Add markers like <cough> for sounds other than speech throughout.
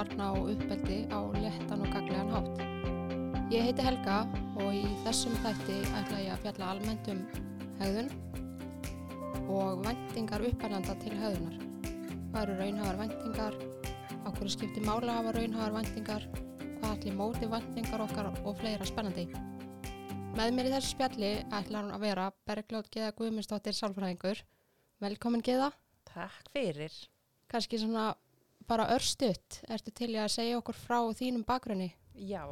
barna og uppeldi á léttan og gaglegan hátt. Ég heiti Helga og í þessum þætti ætla ég að fjalla almennt um hegðun og vendingar uppælanda til hegðunar. Hvað eru raunhafar vendingar? Á hverju skipti mála hafa raunhafar vendingar? Hvað allir móti vendingar okkar og fleira spennandi? Með mér í þessu spjalli ætlar hún að vera Bergljótt Geða Guðmundsdóttir Sálfræðingur. Velkomin Geða. Takk fyrir. Kannski svona bara örstutt. Ertu til að segja okkur frá þínum bakgrunni? Já,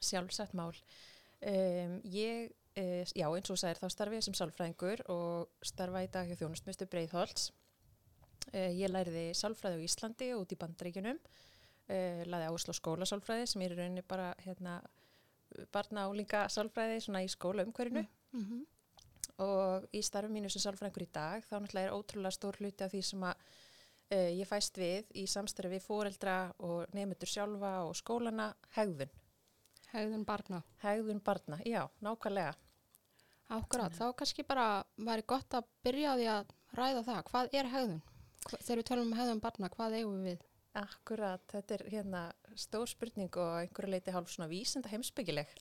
sjálfsagt mál. Um, ég, uh, já eins og sæðir þá starfi ég sem sálfræðingur og starfa í dag hjá þjónustmjöstu Breitholtz. Uh, ég læriði sálfræði á Íslandi og út í bandaríkunum. Uh, laði áherslu á skólasálfræði sem er í rauninni bara hérna barna líka sálfræði svona í skóla umhverfinu Mm -hmm. og í starfi mínu sem sálfræðingur í dag þá náttúrulega er ótrúlega stór hluti af því sem að uh, ég fæst við í samstarfi við fóreldra og nefndur sjálfa og skólana hegðun. Hegðun barna. Hegðun barna, já, nákvæmlega. Akkurat, þá kannski bara væri gott að byrja á því að ræða það. Hvað er hegðun? Þegar við tölum um hegðun barna, hvað eigum við? Akkurat, þetta er hérna stór spurning og einhverju leiti hálf svona vísenda heimsbyggileg.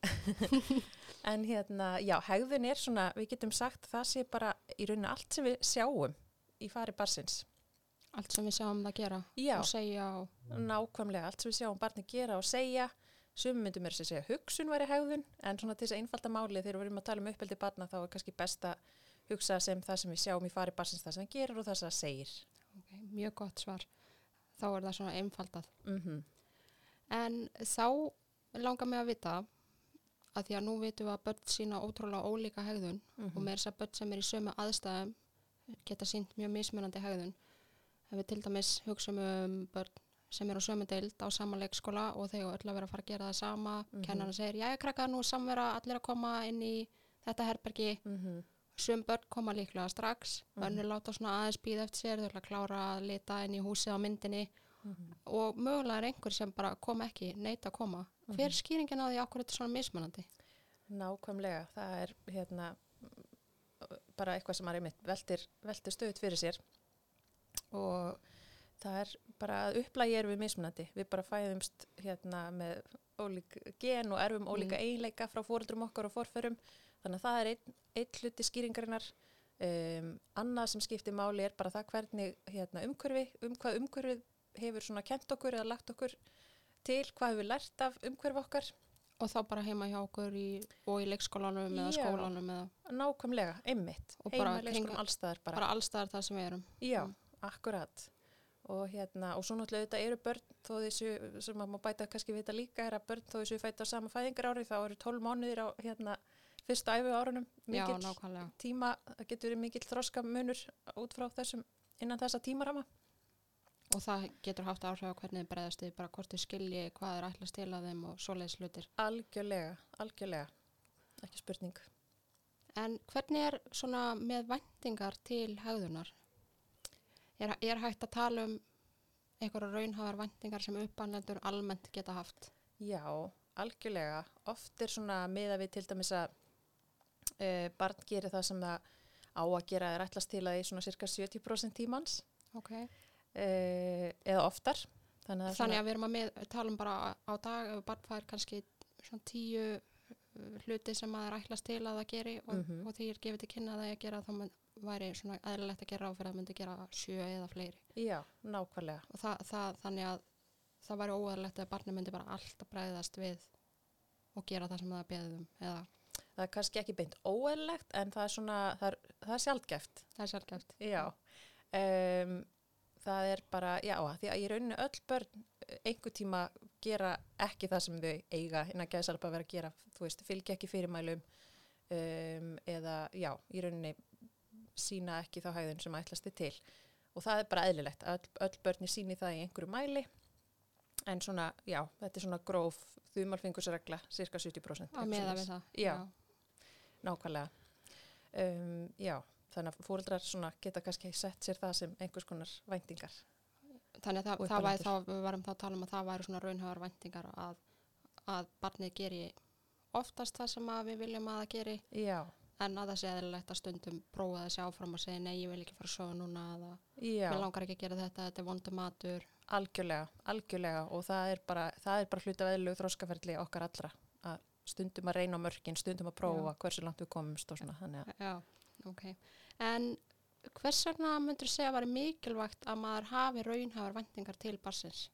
<laughs> en hérna, já, hegðun er svona, við getum sagt það sé bara í rauninu allt sem við sjáum í fari barsins. Allt sem við sjáum það gera Já. og segja og... Nákvæmlega, allt sem við sjáum barni gera og segja, sumum myndum er að segja hugsun væri hegðun, en svona til þess að einfalda máli þegar við erum að tala um uppeldi barna þá er kannski best að hugsa sem það sem við sjáum í fari barsins það sem hann gerir og það sem það segir. Okay, mjög gott svar. Þá er það svona einfaldað. Mm En þá langar mig að vita að því að nú vitum við að börn sína ótrúlega ólíka hegðun og með þess að börn sem er í sömu aðstæðum geta sínt mjög mismunandi hegðun. Ef við til dæmis hugsaum um börn sem er á sömu deild á sama leikskóla og þau öll að vera að fara að gera það sama. Mm Kennarinn segir, já, krakka, nú er samvera allir að koma inn í þetta herbergi. -hmm. Sum börn koma líklega strax, önnur láta svona aðeins býða eftir sér, þau ætla að klára að lita inn í húsið á myndinni og mögulega er einhver sem bara kom ekki, neita að koma. Hver er skýringin á því okkur þetta er svona mismunandi? Nákvæmlega, það er hérna bara eitthvað sem er einmitt veltir, veltir stöðut fyrir sér og það er bara að upplægi erum við mismunandi. Við bara fæðumst hérna með ólík gen og erfum ólíka eiginleika frá fóruldrum okkar og forförum. Þannig að það er einn, einn hluti skýringarinnar. Um, annað sem skiptir máli er bara það hvernig hérna, umhverfi, um hvað umhverfið hefur svona kent okkur eða lagt okkur til, hvað hefur lært af umhverfi okkar. Og þá bara heima hjá okkur í, og í leikskólanum eða skólanum eða Nákvæmlega, einmitt. Og bara Heima, leikskólum, kring- allstaðar bara. bara allstaðar þar sem við erum. Já, akkurat. Og hérna, og svo náttúrulega þetta eru börn, þó þessu, sem maður bæta kannski við þetta líka, er að börn þó þessu fæta sama fæðingar ári, þá eru 12 mánuðir á hérna fyrstu æfi árunum. Já, Mikill nákvæmlega. tíma, það getur verið mikill þroska munur út frá þessum, innan þessa tímarama. Og það getur haft áhrif á hvernig þið bregðast þið, bara hvort þið skilji hvað er ætla að stila þeim og svoleiðis hlutir. Algjörlega, algjörlega, ekki spurning. En hvernig er svona með væntingar til hegðunar? Er, er hægt að tala um einhverja raunhafar væntingar sem uppannendur almennt geta haft? Já, algjörlega. Oft er svona miða við til dæmis að uh, barn gerir það sem það á að gera er ætlast til að í svona cirka 70% tímans. Ok. uh, eða oftar þannig að, Þannig að við erum að með, tala um bara á dag ef barn fær kannski svona tíu uh, hluti sem að það er ætlast til að það geri og, Mhm. og því er gefið til kynna að það er að gera þá mun- væri svona eðlilegt að gera á fyrir að myndi gera sjö eða fleiri. já, nákvæmlega Og það, það, þannig að það væri óæðilegt að barni myndi bara alltaf bregðast við og gera það sem það beðum eða það er kannski ekki beint óeðlegt en það er svona, það er, það er sjaldgæft það er sjálfgæft. já um, það er bara, já, því að í rauninni öll börn eh, einhver tíma gera ekki það sem þau eiga innan gæðsalpa vera að gera, þú veist, fylgja ekki fyrirmælum um, eða, já, í rauninni sína ekki þá hæðun sem ætlasti til. Og það er bara eðlilegt öll, öll börni síni það í einhverju mæli. En svona, já, þetta er svona gróf þumalfingursregla, cirka 70% Að meða við það. Já, nákvæmlega. Um, já, þannig að fóreldrar geta kannski sett sér það sem einhvers konar væntingar. Þannig að það, væri þá, við varum þá að tala um að það væri svona raunhafar væntingar að, að barnið geri oftast það sem við viljum að það geri. Já, en að það sé eðlilegt að stundum prófa þessi áfram og segja nei, ég vil ekki fara að sofa núna eða já, mér langar ekki að gera þetta, þetta er vondu matur algjörlega, algjörlega og það er bara, það er bara hluta veðilegu þróskaferli okkar allra að stundum að reyna á mörkin, stundum að prófa hversu langt við komumst og svona þannig að Já, ok. En hvers vegna myndur segja að vera mikilvægt að maður hafi raunhafar vendingar til barsins?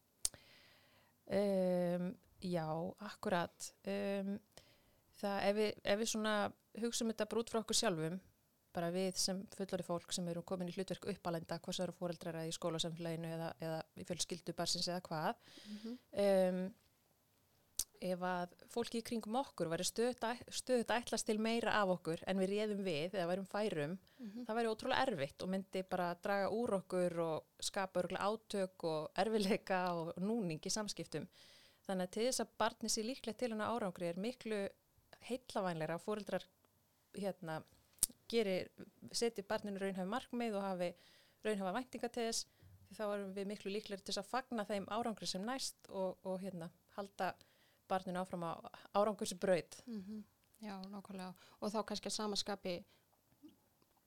Um, já, akkurat. Um, það, ef við, ef við svona hugsaum þetta bara út frá okkur sjálfum, bara við sem fullori fólk sem eru komin í hlutverk uppalenda, hvað það eru fóreldrar í skólasamfélaginu eða, eða í fjölskyldu barsins eða hvað. Um, ef að fólki í kringum okkur væri stöðut að ætlast til meira af okkur en við réðum við eða værum færum, það væri ótrúlega erfitt og myndi bara draga úr okkur og skapa örgulega átök og erfileika og núning í samskiptum. Þannig að til þess að barni sér líklegt til hana árangri er miklu heillavænleira að fóreldrar hérna, gerir, setja barninu raunhafi markmið og hafi raunhafa væntinga til þess þá erum við miklu líklegir til að fagna þeim árangri sem næst og, og hérna, halda barninu áfram á árangursi braut. Mm Já, nákvæmlega. Og þá kannski að samaskapi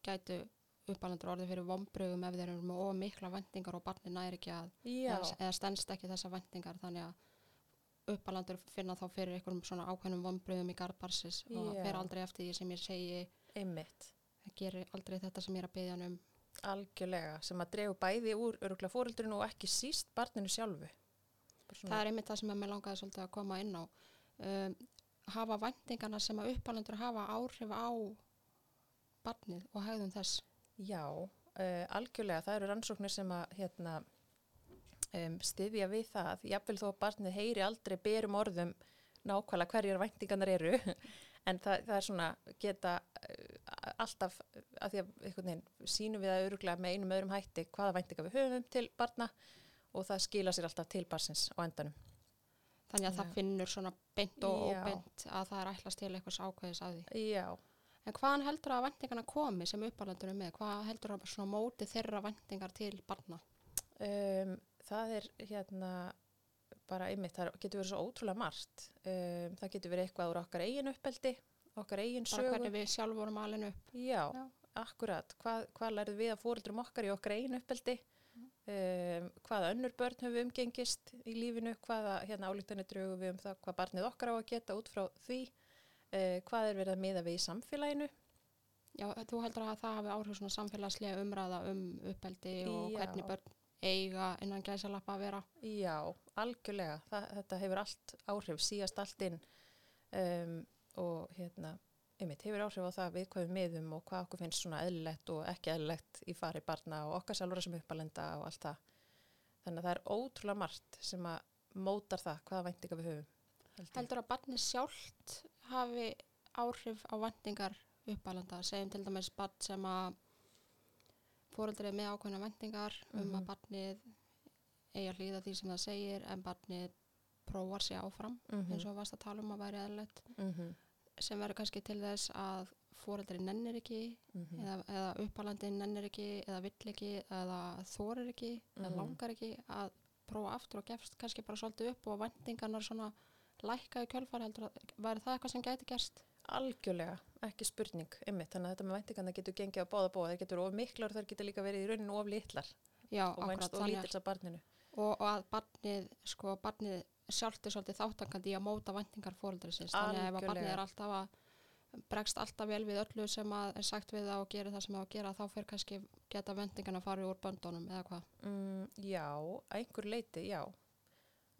gætu uppalandur orðið fyrir vombröðum ef þeir eru með of mikla vendingar og barni næri ekki að eða, eða stendst ekki þessa vendingar þannig að uppalandur finna þá fyrir einhverjum svona ákveðnum vombröðum í garbarsis og Já. fer aldrei eftir því sem ég segi einmitt. gerir aldrei þetta sem ég er að byggja hann um Algjörlega, sem að drefu bæði úr öruglega fóreldrinu og ekki síst barninu sjálfu. Það er einmitt það sem mér langaði svolítið að koma inn á um, hafa vendingarna sem að uppalandur hafa áhrif á barnið og hegðum þess Já, uh, algjörlega, það eru rannsóknir sem að hérna, um, styðja við það, jafnvel þó að barnið heyri aldrei berum orðum nákvæmlega hverjar væntingarnar eru, <laughs> en það, það er svona geta uh, alltaf, að því að veginn sínum við að öruglega með einum öðrum hætti hvaða væntingar við höfum til barna og það skila sér alltaf til barsins á endanum. þannig að Já. það finnur svona beint og óbeint að það er ætlast til eitthvað ákveðis að því. Já, en hvaðan heldur að vendingarna komi sem uppalandur er með? Hvað heldur að svona móti þeirra vendingar til barna? Um, það er hérna bara einmitt, það getur verið svo ótrúlega margt. Um, það getur verið eitthvað úr okkar eigin uppeldi, okkar eigin bara sögu. hvernig við sjálf vorum alveg upp Já, Já. akkurat. Hvað, hvað lærðum við að fóreldrum okkar í okkar eigin uppeldi? Um, hvaða önnur börn höfum við umgengist í lífinu? Hvaða hérna, álíktanir drögu við um það hvað barnið okkar á að geta út frá því? Uh, hvað er verið að miða við í samfélaginu? Já, þú heldur að það hafi áhrif svona samfélagslega umræða um uppeldi og Já. hvernig börn eiga innan gæsalappa að vera Já, algjörlega. Það, þetta hefur allt áhrif, síast allt inn um, og hérna, einmitt, hefur áhrif á það við hvað við miðum og hvað okkur finnst svona eðlilegt og ekki eðlilegt í fari barna og okkar sjálfur sem uppalenda og allt það. Þannig að það er ótrúlega margt sem að mótar það hvaða væntinga við höfum. held ég. heldur að barni sjálft hafi áhrif á vendingar uppalanda, segjum til dæmis barn sem að fóreldrið er með ákveðna vendingar um Mhm. að barnið eigi að hlýða því sem það segir en barnið prófar sig áfram Mhm. eins og varst að tala um að væri eðlilegt Mhm, sem verður kannski til þess að fóreldrið nennir ekki mhm. eða, eða uppalandin nennir ekki eða vill ekki eða þorir ekki eða Mhm. langar ekki að prófa aftur og gefst kannski bara svolítið upp og vendingarnar svona lækka í kjölfar heldur að væri það eitthvað sem gæti gerst Algjörlega, ekki spurning, einmitt. Þannig að þetta með væntingarna getur gengið á báða bóða. Það getur of miklar og það getur líka verið í rauninu of litlar Já, og vænst að- lítils af barninu. og, og að barnið sko barnið sjálft er svolítið þáttakandi í að móta vendingar fóreldrisins þannig að ef að barnið er alltaf að bregst alltaf vel við öllu sem að er sagt við það og gerir það sem það að gera þá fer kannski geta vendingarna að fara úr böndunum eða hvað Mm, já, að einhver leiti, já,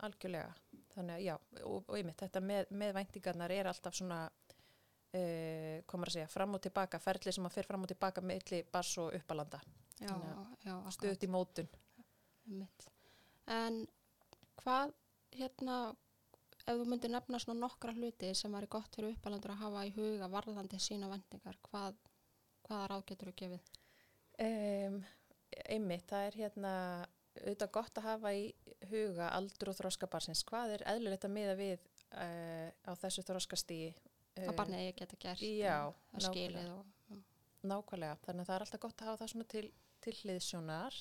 algjörlega. Þannig að já, og, og einmitt, þetta með, með væntingarnar er alltaf svona, uh, komur að segja, fram og tilbaka, ferli sem að fer fram og tilbaka milli bars og uppalanda, stöðut í mótun. En hvað, hérna, ef þú myndir nefna svona nokkra hluti sem væri gott fyrir uppalandur að hafa í huga varðandi sína vendingar, hvað, hvaða ráð getur þú gefið? Um, einmitt, það er hérna, auðvitað gott að hafa í huga aldur og þróska barsins. Hvað er eðlilegt að miða við uh, á þessu þróskastígi? Hvað barnið eigi að geta gert? já, Það skilið og... Nákvæmlega, þannig að það er alltaf gott að hafa það svona til, til hliðsjónar,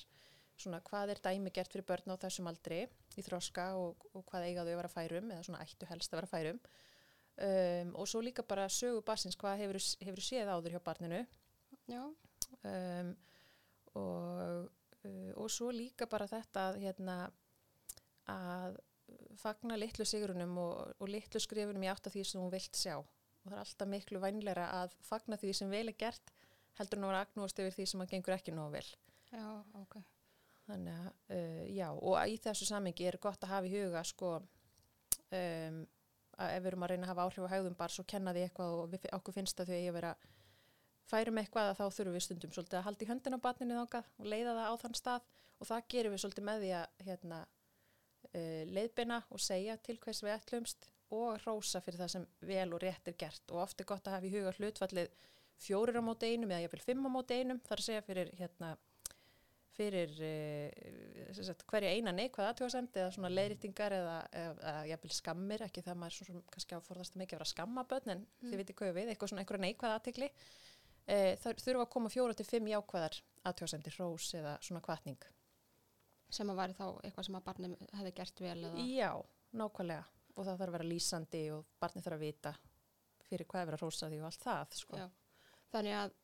svona hvað er dæmi gert fyrir börn á þessum aldri í þroska og, og hvað eiga þau að vera færum eða svona ættu helst að vera færum? Um, og svo líka bara sögu barsins, hvað hefur, hefur séð áður hjá barninu? Já, um, og, uh, og svo líka bara þetta að hérna, að fagna litlu sigurunum og, og litlu skrifunum í átt af því sem hún vilt sjá. Og það er alltaf miklu vænleira að fagna því sem vel er gert heldur nú að agnúast yfir því sem að gengur ekki nógu vel. Já, ok. Þannig að, uh, já, og í þessu samengi er gott að hafa í huga, sko, um, að ef við erum að reyna að hafa áhrif á haugðum bara svo kenna því eitthvað og við, okkur finnst að þau eigi að vera færum eitthvað að þá þurfum við stundum svolítið að halda í höndin á batninu þángað og leiða það á þann stað og það gerum við svolítið með því að hérna, uh, leiðbina og segja til hvers við ætlumst og rósa fyrir það sem vel og rétt er gert og oft er gott að hafa í huga hlutfallið fjórir á móti einum eða jáfnvel fimm á móti einum þar að segja fyrir hérna fyrir uh, sagt, hverja eina neikvæða aðtjóðasemd eða svona leiðrýtingar eða, eða, eða jafnvel skammir, ekki það maður svona, kannski áforðast að mikið vera skammaböld en mm. þið veitir hvað við, eitthvað svona einhverja neikvæða aðtikli uh, það þurfa að koma fjóra til fimm jákvæðar aðtjóðasemdi, hrós eða svona kvartning Sem að væri þá eitthvað sem að barnið hefði gert vel eða? Já, nákvæmlega og það þarf að vera lýsandi og barnið þarf að vita fyrir hvað er verið að hrósa því og allt það sko. Þannig að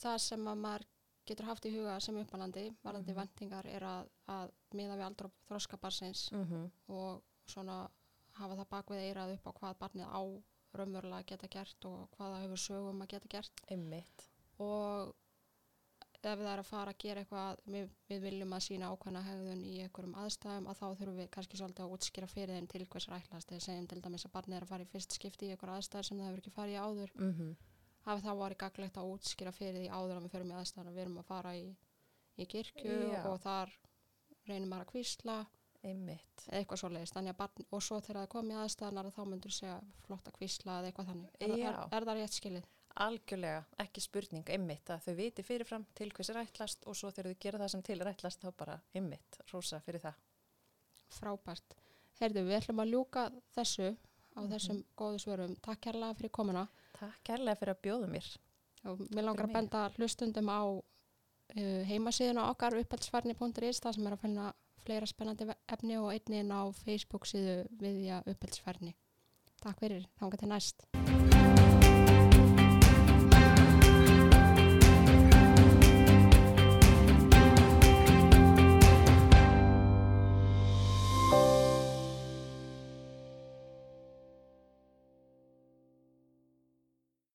það sem að maður getur haft í huga sem uppalandi varðandi mm -hmm. vendingar er að, að miða við aldra þróskabarsins mm -hmm. og svona hafa það bakvið eirað upp á hvað barnið á raunverulega geta gert og hvaða hefur sögum að geta gert Einmitt. og ef það er að fara að gera eitthvað við, við viljum að sína ákvæmna hegðun í einhverjum aðstæðum að þá þurfum við kannski svolítið að útskýra fyrir þeim til hvers ræklast eða segjum til dæmis að barnið er að fara í fyrst skipti í einhverja aðstæðar sem það hefur ekki farið í áður mm -hmm hafi það varið gaglegt að útskýra fyrir því áður að við förum í aðstæðan við erum að fara í, í kirkju Já. og þar reynum að kvísla Einmitt. eitthvað svo leiðist og svo þegar það kom í aðstæðanar þá myndur segja flott að kvísla eða eitthvað þannig er, er, er það rétt skilið? Algjörlega, ekki spurning, einmitt að þau viti fyrirfram til hvers er rættlast og svo þegar þau gera það sem til rættlast þá bara einmitt, rosa fyrir það Frábært Herðu, við ætlum að ljúka þessu á mm -hmm. þessum góðu svörum Takk kærlega fyrir komuna Takk kærlega fyrir að bjóða mér. Og mér langar að benda hlustundum á uh, heimasíðun á okkar upphaldsfærni.is það sem er að finna fleira spennandi efni og einnin á Facebook síðu viðja upphaldsfærni. Takk fyrir, næst.